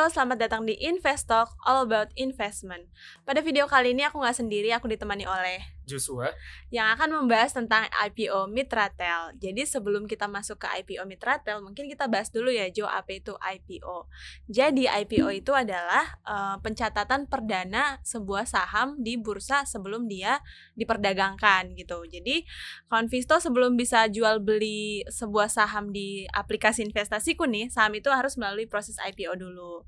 Visto, selamat datang di Investalk All About Investment. Pada video kali ini aku nggak sendiri, aku ditemani oleh Joshua yang akan membahas tentang IPO Mitratel. Jadi sebelum kita masuk ke IPO Mitratel, mungkin kita bahas dulu ya Jo, apa itu IPO. Jadi IPO itu adalah uh, pencatatan perdana sebuah saham di bursa sebelum dia diperdagangkan gitu. Jadi Konvisto sebelum bisa jual beli sebuah saham di aplikasi investasiku nih, saham itu harus melalui proses IPO dulu.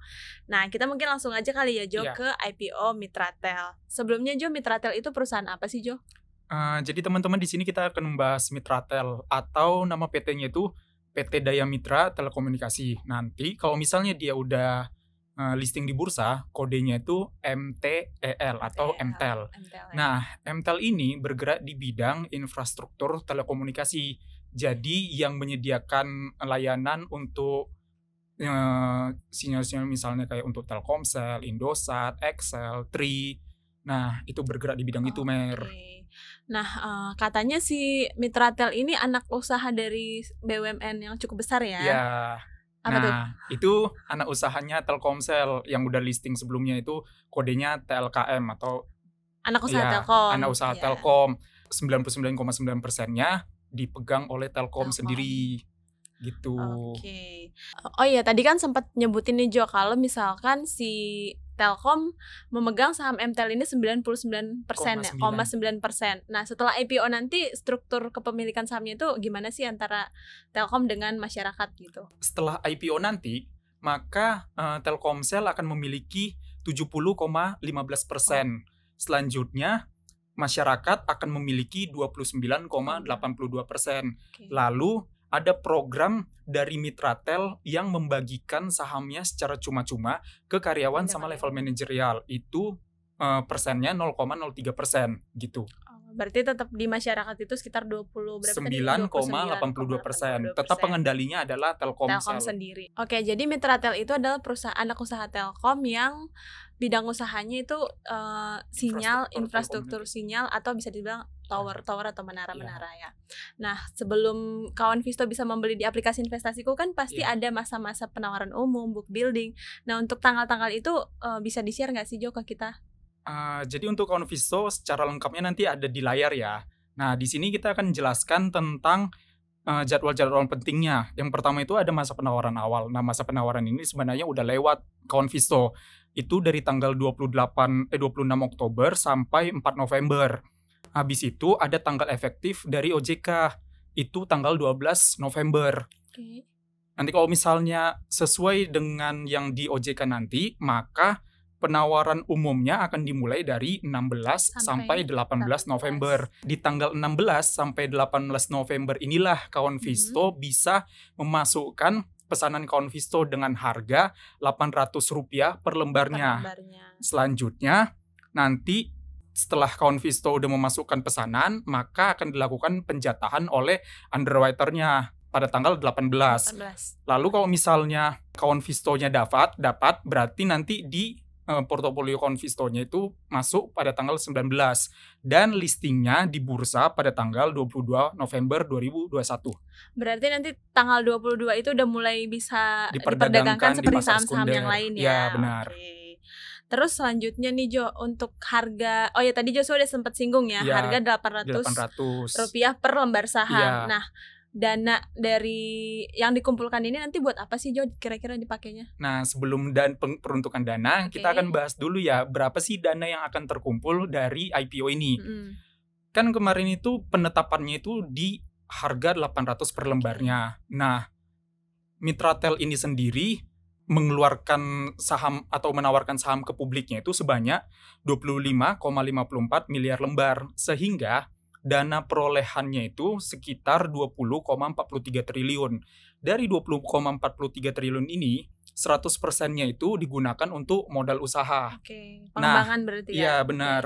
Nah, kita mungkin langsung aja kali ya Jo yeah. ke IPO Mitratel. Sebelumnya Jo, Mitratel itu perusahaan apa sih Jo? Uh, jadi teman-teman di sini kita akan membahas Mitratel atau nama PT-nya itu PT Daya Mitra Telekomunikasi. Nanti kalau misalnya dia udah uh, listing di bursa, kodenya itu MTEL atau MTEL. MTEL ya. Nah, MTEL ini bergerak di bidang infrastruktur telekomunikasi. Jadi yang menyediakan layanan untuk uh, sinyal-sinyal misalnya kayak untuk Telkomsel, Indosat, Excel, Tri. Nah, itu bergerak di bidang oh, itu, Mer. Okay. Nah, uh, katanya si Mitratel ini anak usaha dari BUMN yang cukup besar ya? Ya. Apa nah, tuh? itu anak usahanya Telkomsel yang udah listing sebelumnya itu kodenya TLKM atau anak usaha ya, Telkom. Anak usaha yeah. Telkom. 99,9 persennya dipegang oleh Telkom, Telkom. sendiri gitu. Oke. Okay. Oh iya, tadi kan sempat nyebutin nih Jo kalau misalkan si Telkom memegang saham MTEL ini 99 persen ya, 9 persen. Nah setelah IPO nanti struktur kepemilikan sahamnya itu gimana sih antara Telkom dengan masyarakat gitu? Setelah IPO nanti, maka uh, Telkomsel akan memiliki 70,15 persen. Oh. Selanjutnya masyarakat akan memiliki 29,82 persen. Okay. Lalu ada program dari Mitratel yang membagikan sahamnya secara cuma-cuma ke karyawan sama level manajerial. Itu uh, persennya 0,03 persen gitu. Oh, berarti tetap di masyarakat itu sekitar 20 berapa 9,82 persen. Tetap pengendalinya adalah Telkomsel. Telkom sendiri. Oke, jadi Mitratel itu adalah perusahaan anak usaha Telkom yang bidang usahanya itu uh, sinyal infrastruktur, infrastruktur sinyal atau bisa dibilang tower-tower atau menara-menara yeah. ya. Nah, sebelum kawan Visto bisa membeli di aplikasi investasiku kan pasti yeah. ada masa-masa penawaran umum, book building. Nah, untuk tanggal-tanggal itu uh, bisa di-share nggak sih Jo ke kita? Uh, jadi untuk kawan Visto secara lengkapnya nanti ada di layar ya. Nah, di sini kita akan jelaskan tentang uh, jadwal-jadwal pentingnya. Yang pertama itu ada masa penawaran awal. Nah, masa penawaran ini sebenarnya udah lewat kawan Visto. Itu dari tanggal 28 eh 26 Oktober sampai 4 November. Habis itu ada tanggal efektif dari OJK. Itu tanggal 12 November. Okay. Nanti kalau misalnya sesuai dengan yang di OJK nanti, maka penawaran umumnya akan dimulai dari 16 sampai, sampai 18 18 November. Di tanggal 16 sampai 18 November inilah kawan mhm. Visto mm -hmm. bisa memasukkan pesanan kawan Visto dengan harga 800 rupiah per lembarnya. per lembarnya. Selanjutnya nanti setelah kawan Visto udah memasukkan pesanan, maka akan dilakukan penjatahan oleh underwriternya pada tanggal 18. 18. Lalu kalau misalnya kawan Visto-nya dapat, dapat berarti nanti di uh, portofolio kawan Visto-nya itu masuk pada tanggal 19 dan listingnya di bursa pada tanggal 22 November 2021. Berarti nanti tanggal 22 itu udah mulai bisa diperdagangkan, diperdagangkan seperti saham-saham yang lain ya. Ya, benar. Okay. Terus selanjutnya nih Jo untuk harga oh ya tadi Jo sudah sempat singgung ya, ya harga 800, 800 rupiah per lembar saham. Ya. Nah, dana dari yang dikumpulkan ini nanti buat apa sih Jo kira-kira dipakainya? Nah, sebelum dan peruntukan dana, okay. kita akan bahas dulu ya berapa sih dana yang akan terkumpul dari IPO ini. Mm. Kan kemarin itu penetapannya itu di harga 800 per lembarnya. Nah, Mitratel ini sendiri mengeluarkan saham atau menawarkan saham ke publiknya itu sebanyak 25,54 miliar lembar sehingga dana perolehannya itu sekitar 20,43 triliun. Dari 20,43 triliun ini 100 persennya itu digunakan untuk modal usaha. Oke, pengembangan nah, berarti ya? Iya benar.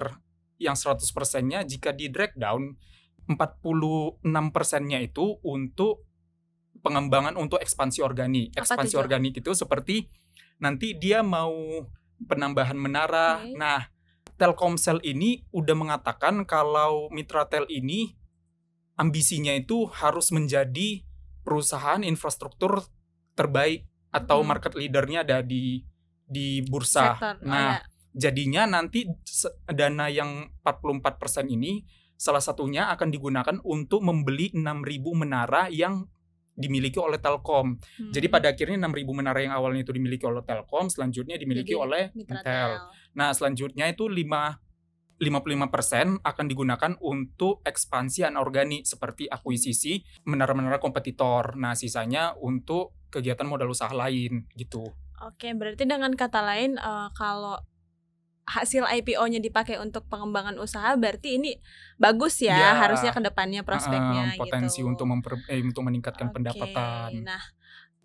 Yang 100 persennya jika di down 46 persennya itu untuk pengembangan untuk ekspansi organik. Ekspansi organik itu seperti nanti dia mau penambahan menara. Okay. Nah, Telkomsel ini udah mengatakan kalau Mitratel ini ambisinya itu harus menjadi perusahaan infrastruktur terbaik atau hmm. market leadernya ada di di bursa. Sektor. Oh, Nah, ya. jadinya nanti dana yang 44% ini salah satunya akan digunakan untuk membeli 6.000 menara yang dimiliki oleh Telkom. Jadi Hmm. pada akhirnya 6.000 menara yang awalnya itu dimiliki oleh Telkom, selanjutnya dimiliki Jadi, oleh Intel. Tel. Nah, selanjutnya itu 5 55% akan digunakan untuk ekspansi anorganik seperti akuisisi menara-menara kompetitor. Nah, sisanya untuk kegiatan modal usaha lain gitu. Oke, berarti dengan kata lain eh, kalau hasil IPO-nya dipakai untuk pengembangan usaha berarti ini bagus ya Ya. harusnya ke depannya prospeknya Eh, potensi gitu. untuk memper, eh, untuk meningkatkan Oke, pendapatan. Nah,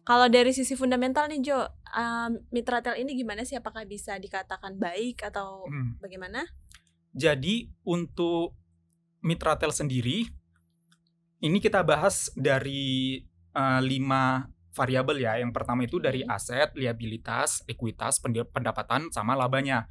kalau dari sisi fundamental nih Jo, um, Mitratel ini gimana sih? Apakah bisa dikatakan baik atau Hmm. bagaimana? Jadi untuk Mitratel sendiri ini kita bahas dari eh, lima variabel ya. Yang pertama itu dari Hmm. aset, liabilitas, ekuitas, pendapatan sama labanya.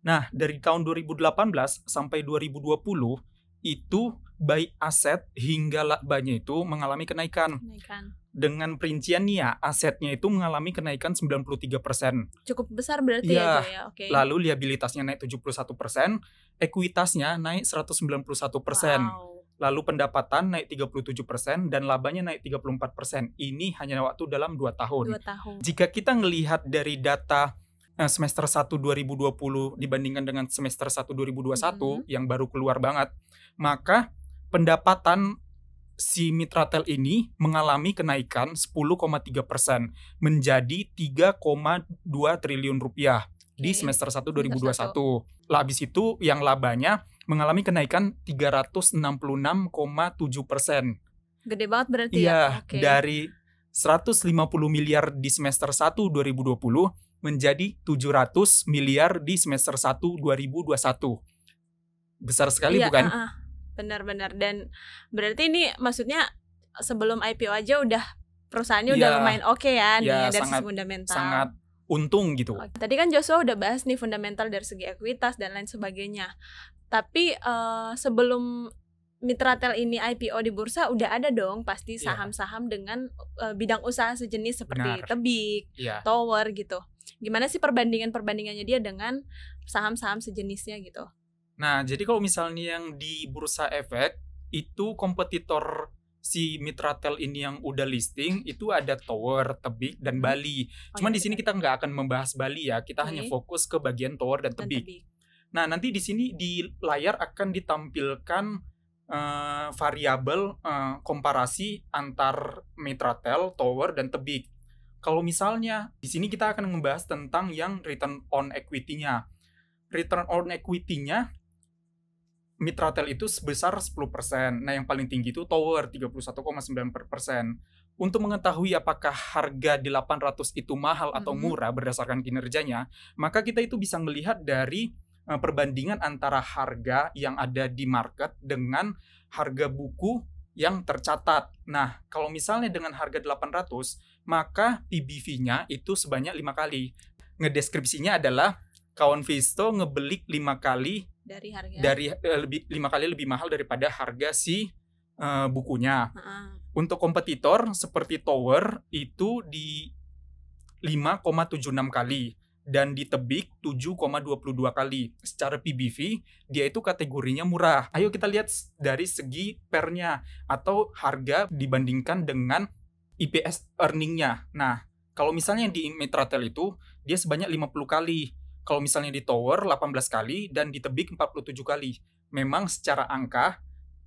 Nah, dari tahun 2018 sampai 2020 itu baik aset hingga labanya itu mengalami kenaikan. Kenaikan Dengan perincian nih ya, asetnya itu mengalami kenaikan 93%. cukup besar berarti Iya, ya ya. Oke. Lalu liabilitasnya naik 71%, ekuitasnya naik 191%. Wow. Lalu pendapatan naik 37% dan labanya naik 34%. Ini hanya waktu dalam 2 tahun. Dua tahun. Jika kita ngelihat dari data semester 1 2020 dibandingkan dengan semester 1 2021 Mhm. yang baru keluar banget, maka pendapatan si Mitratel ini mengalami kenaikan 10,3% menjadi 3,2 triliun rupiah di Oke. semester 1 Semester 2021. Lah habis itu yang labanya mengalami kenaikan 366,7 persen. Gede banget berarti Iya, ya. Oke. dari 150 miliar di semester 1 2020 menjadi 700 miliar di semester 1 2021. Besar sekali Iya, bukan? ah. Benar-benar dan berarti ini maksudnya sebelum IPO aja udah perusahaannya udah Iya. lumayan oke ya, nih Iya, ya, dari sangat- sisi fundamental. Sangat untung gitu. Oke, Tadi kan Joshua udah bahas nih fundamental dari segi ekuitas dan lain sebagainya. Tapi eh, sebelum Mitratel ini IPO di bursa udah ada dong pasti Iya. saham-saham dengan eh, bidang usaha sejenis seperti Benar. tebik, Iya. tower gitu. Gimana sih perbandingan perbandingannya dia dengan saham-saham sejenisnya gitu? Nah, jadi kalau misalnya yang di bursa efek itu kompetitor si Mitratel ini yang udah listing itu ada Tower, Tebik dan Hmm. Bali. Oh, Cuman iya, di sini kita nggak akan membahas Bali ya, kita Oke. hanya fokus ke bagian Tower dan Dan Tebik. tebik. Nah, nanti di sini di layar akan ditampilkan eh, variabel eh, komparasi antar Mitratel, Tower dan Tebik. Kalau misalnya di sini kita akan membahas tentang yang return on equity-nya. Return on equity-nya Mitratel itu sebesar 10%. Nah, yang paling tinggi itu Tower 31,9%. Untuk mengetahui apakah harga di 800 itu mahal atau murah berdasarkan kinerjanya, maka kita itu bisa melihat dari eh, perbandingan antara harga yang ada di market dengan harga buku yang tercatat. Nah, kalau misalnya dengan harga 800, maka PBV-nya itu sebanyak lima kali. Ngedeskripsinya adalah kawan Visto ngebeli lima kali dari harga. dari eh, lebih lima kali lebih mahal daripada harga si eh, bukunya. Heeh. Untuk kompetitor seperti Tower itu di 5,76 kali dan di Tebik 7,22 kali. Secara PBV dia itu kategorinya murah. Ayo kita lihat dari segi pernya atau harga dibandingkan dengan IPS earningnya. Nah, kalau misalnya di Mitratel itu dia sebanyak 50 kali. Kalau misalnya di Tower 18 kali dan di Tebik 47 kali. Memang secara angka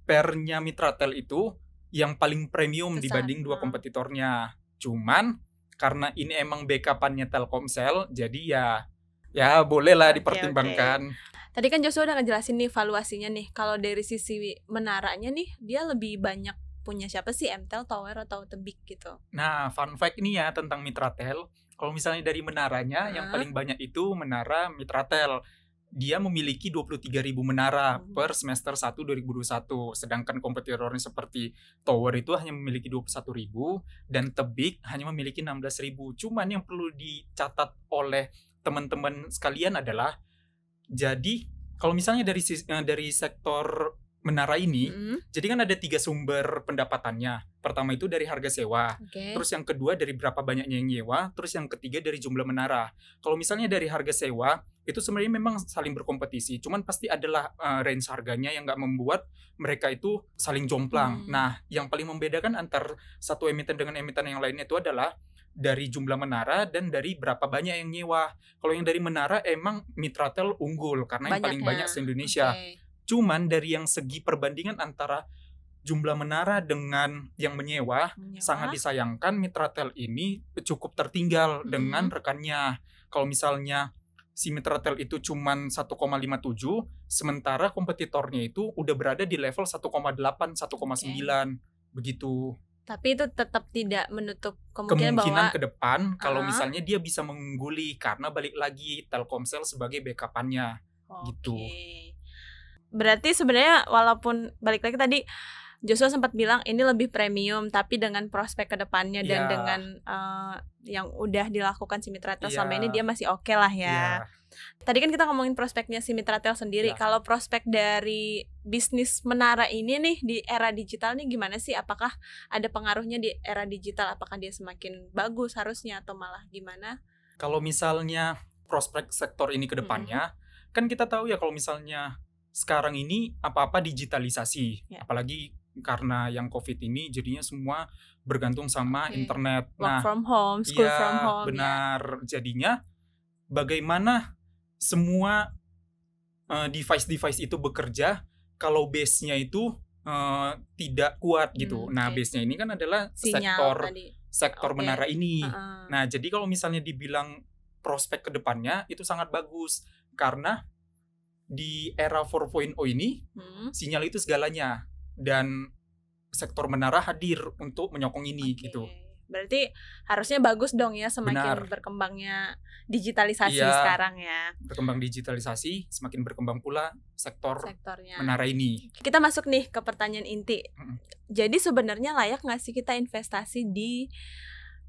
pernya Mitratel itu yang paling premium Besar, dibanding dua kompetitornya. Cuman karena ini emang backupannya Telkomsel, jadi ya ya bolehlah dipertimbangkan. Tadi kan Joshua udah ngejelasin nih valuasinya nih. Kalau dari sisi menaranya nih, dia lebih banyak punya siapa sih? MTEL, Tower atau Tebik gitu. Nah, fun fact ini ya tentang Mitratel. Kalau misalnya dari menaranya yang Hah? paling banyak itu menara Mitratel. Dia memiliki 23.000 menara Hmm. per semester 1 2021. Sedangkan kompetitornya seperti Tower itu hanya memiliki 21.000 dan Tebik hanya memiliki 16.000. Cuman yang perlu dicatat oleh teman-teman sekalian adalah jadi kalau misalnya dari eh, dari sektor menara ini, Mm, jadi kan ada tiga sumber pendapatannya. Pertama itu dari harga sewa, Oke. terus yang kedua dari berapa banyaknya yang nyewa, terus yang ketiga dari jumlah menara. Kalau misalnya dari harga sewa, itu sebenarnya memang saling berkompetisi. Cuman pasti adalah eh, range harganya yang nggak membuat mereka itu saling jomplang. Hmm. Nah, yang paling membedakan antar satu emiten dengan emiten yang lainnya itu adalah dari jumlah menara dan dari berapa banyak yang nyewa. Kalau yang dari menara emang Mitratel unggul karena yang paling banyak Banyaknya. se-Indonesia. Oke. Cuman dari yang segi perbandingan antara jumlah menara dengan yang menyewa, Menyewa. sangat disayangkan Mitratel ini cukup tertinggal Mm. dengan rekannya. Kalau misalnya si Mitratel itu cuman 1,57, sementara kompetitornya itu udah berada di level 1,8, 1,9 begitu. Tapi itu tetap tidak menutup kemungkinan, Kemungkinan bahwa ke depan kalau Ah. misalnya dia bisa mengungguli karena balik lagi Telkomsel sebagai backupannya. gitu. Oke. Berarti sebenarnya walaupun balik lagi tadi Joshua sempat bilang ini lebih premium tapi dengan prospek ke depannya dan Iya. dengan eh, yang udah dilakukan si Mitratel selama Iya. ini dia masih oke lah ya. Iya. Tadi kan kita ngomongin prospeknya si Mitratel sendiri. Iya. Kalau prospek dari bisnis menara ini nih di era digital nih gimana sih? Apakah ada pengaruhnya di era digital? Apakah dia semakin bagus harusnya atau malah gimana? Kalau misalnya prospek sektor ini ke depannya, kan kita tahu ya kalau misalnya sekarang ini apa-apa digitalisasi, Ya. apalagi karena yang COVID ini jadinya semua bergantung sama Oke. internet. Work Nah, from home, school iya, from home. ya. benar. Jadinya bagaimana semua eh, device-device itu bekerja kalau base-nya itu eh, tidak kuat gitu. Hmm, Nah, base-nya ini kan adalah Sinyal sektor tadi. sektor Oke. menara ini. Heeh. Nah, jadi kalau misalnya dibilang prospek ke depannya itu sangat bagus karena di era 4.0 ini Hmm. sinyal itu segalanya dan sektor menara hadir untuk menyokong ini Oke. gitu. Berarti harusnya bagus dong ya semakin Benar. berkembangnya digitalisasi Iya. sekarang ya Berkembang digitalisasi, semakin berkembang pula sektor sektornya. menara ini. Kita masuk nih ke pertanyaan inti. Mm-mm. Jadi sebenarnya layak nggak sih kita investasi di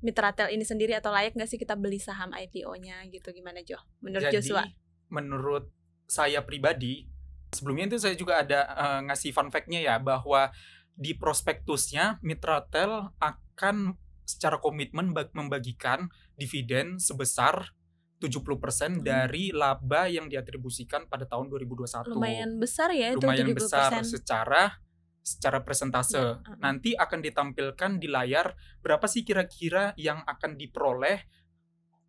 Mitratel ini sendiri atau layak nggak sih kita beli saham IPO-nya gitu gimana Jo? Menurut Jadi Joshua? menurut saya pribadi, sebelumnya itu saya juga ada eh, ngasih fun fact-nya ya bahwa di prospektusnya Mitratel akan secara komitmen bag- membagikan dividen sebesar 70% Hmm. dari laba yang diatribusikan pada tahun 2021. Lumayan besar ya itu Lumayan 70%. besar secara secara presentase. Ya, uh-uh. Nanti akan ditampilkan di layar berapa sih kira-kira yang akan diperoleh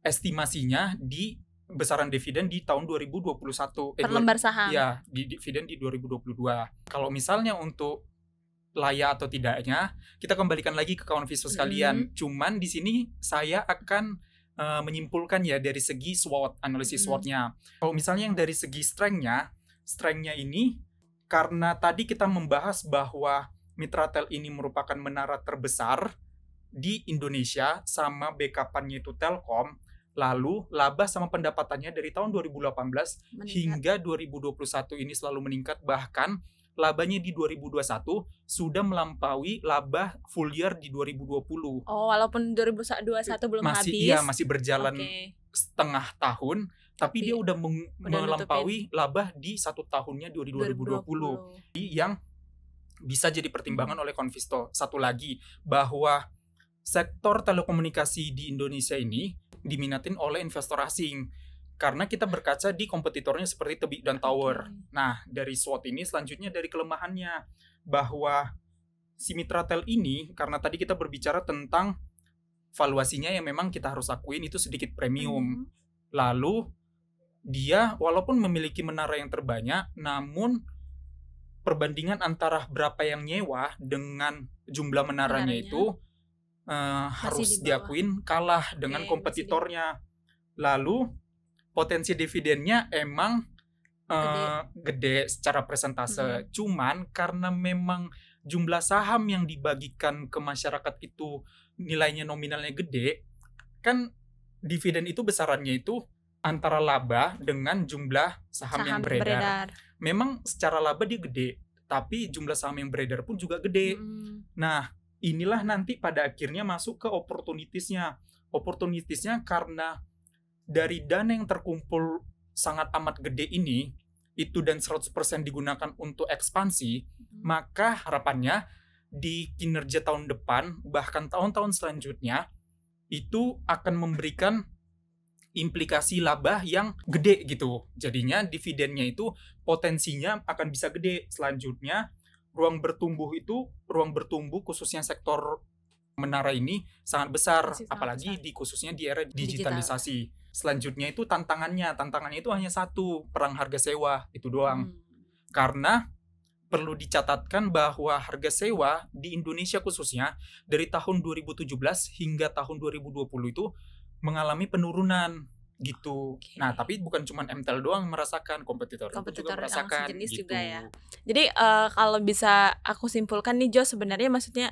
estimasinya di besaran dividen di tahun 2021. per dua- lembar saham. Iya, di dividen di 2022. Kalau misalnya untuk layak atau tidaknya, kita kembalikan lagi ke kawan Viso sekalian. Cuman di sini saya akan eh, menyimpulkan ya dari segi SWOT, analisis Mm. SWOT-nya. Kalau misalnya yang dari segi strength-nya, strength-nya ini karena tadi kita membahas bahwa Mitratel ini merupakan menara terbesar di Indonesia sama backup-nya itu Telkom, lalu laba sama pendapatannya dari tahun 2018 Meningkat. hingga 2021 ini selalu meningkat bahkan labanya di 2021 sudah melampaui laba full year di 2020 Oh, walaupun 2021 belum masih habis. iya masih berjalan Oke. setengah tahun tapi, Tapi dia udah, meng- udah melampaui laba di satu tahunnya di 2020 yang bisa jadi pertimbangan oleh Konvisto. Satu lagi bahwa sektor telekomunikasi di Indonesia ini diminatin oleh investor asing karena kita berkaca di kompetitornya seperti Tebik dan Tower. Nah, dari SWOT ini selanjutnya dari kelemahannya bahwa si Mitratel ini karena tadi kita berbicara tentang valuasinya yang memang kita harus akuin itu sedikit premium. Hmm. Lalu dia walaupun memiliki menara yang terbanyak, namun perbandingan antara berapa yang nyewa dengan jumlah menaranya, Menaranya. itu eh, harus di diakuin kalah dengan Oke, masih di kompetitornya. Lalu potensi dividennya emang eh, gede. secara presentase. Cuman karena memang jumlah saham yang dibagikan ke masyarakat itu nilainya nominalnya gede, kan dividen itu besarannya itu antara laba dengan jumlah saham, yang beredar. Memang secara laba dia gede, tapi jumlah saham yang beredar pun juga gede. Hmm. Nah, inilah nanti pada akhirnya masuk ke opportunitiesnya. Opportunitiesnya karena dari dana yang terkumpul sangat amat gede ini, itu dan 100% digunakan untuk ekspansi, maka harapannya di kinerja tahun depan bahkan tahun-tahun selanjutnya itu akan memberikan implikasi laba yang gede gitu. Jadinya dividennya itu potensinya akan bisa gede. Selanjutnya ruang bertumbuh itu ruang bertumbuh khususnya sektor menara ini sangat besar Masih sangat apalagi besar. di khususnya di era Digital. digitalisasi. Selanjutnya itu tantangannya, tantangannya itu hanya satu, perang harga sewa itu doang. Hmm. Karena perlu dicatatkan bahwa harga sewa di Indonesia khususnya dari tahun 2017 hingga tahun 2020 itu mengalami penurunan gitu. Oke. Nah, tapi bukan cuma MTEL doang yang merasakan, kompetitor, Kompetitor juga yang merasakan sejenis gitu. juga ya. Jadi eh, kalau bisa aku simpulkan nih Jo sebenarnya maksudnya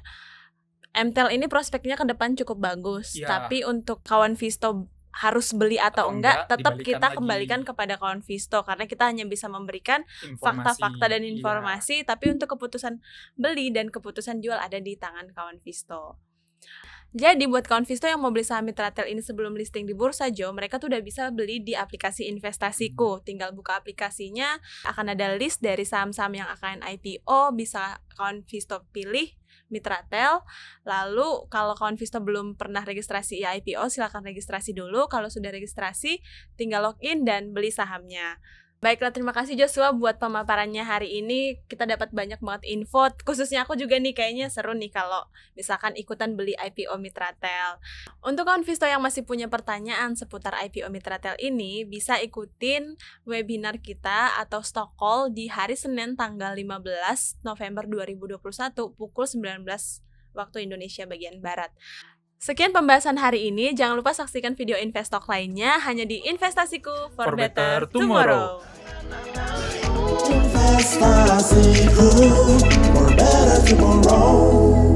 MTEL ini prospeknya ke depan cukup bagus. Iya. Tapi untuk kawan Visto harus beli atau, Atau enggak, enggak, tetap kita lagi. kembalikan kepada kawan Visto karena kita hanya bisa memberikan fakta-fakta dan iya. informasi, tapi untuk keputusan beli dan keputusan jual ada di tangan kawan Visto. Jadi buat kawan Visto yang mau beli saham Mitratel ini sebelum listing di bursa Jo, mereka tuh udah bisa beli di aplikasi investasiku. Tinggal buka aplikasinya, akan ada list dari saham-saham yang akan IPO, bisa kawan Visto pilih Mitratel. Lalu kalau kawan Visto belum pernah registrasi IPO, silakan registrasi dulu. Kalau sudah registrasi, tinggal login dan beli sahamnya. Baiklah, terima kasih Joshua buat pemaparannya hari ini. Kita dapat banyak banget info. Khususnya aku juga nih kayaknya seru nih kalau misalkan ikutan beli IPO Mitratel. Untuk kawan Visto yang masih punya pertanyaan seputar IPO Mitratel ini, bisa ikutin webinar kita atau stock call di hari Senin tanggal 15 November 2021 pukul 19 waktu Indonesia bagian Barat. Sekian pembahasan hari ini. Jangan lupa saksikan video Investok lainnya hanya di Investasiku for, For Better, Better Tomorrow. tomorrow. Investasiku for better tomorrow.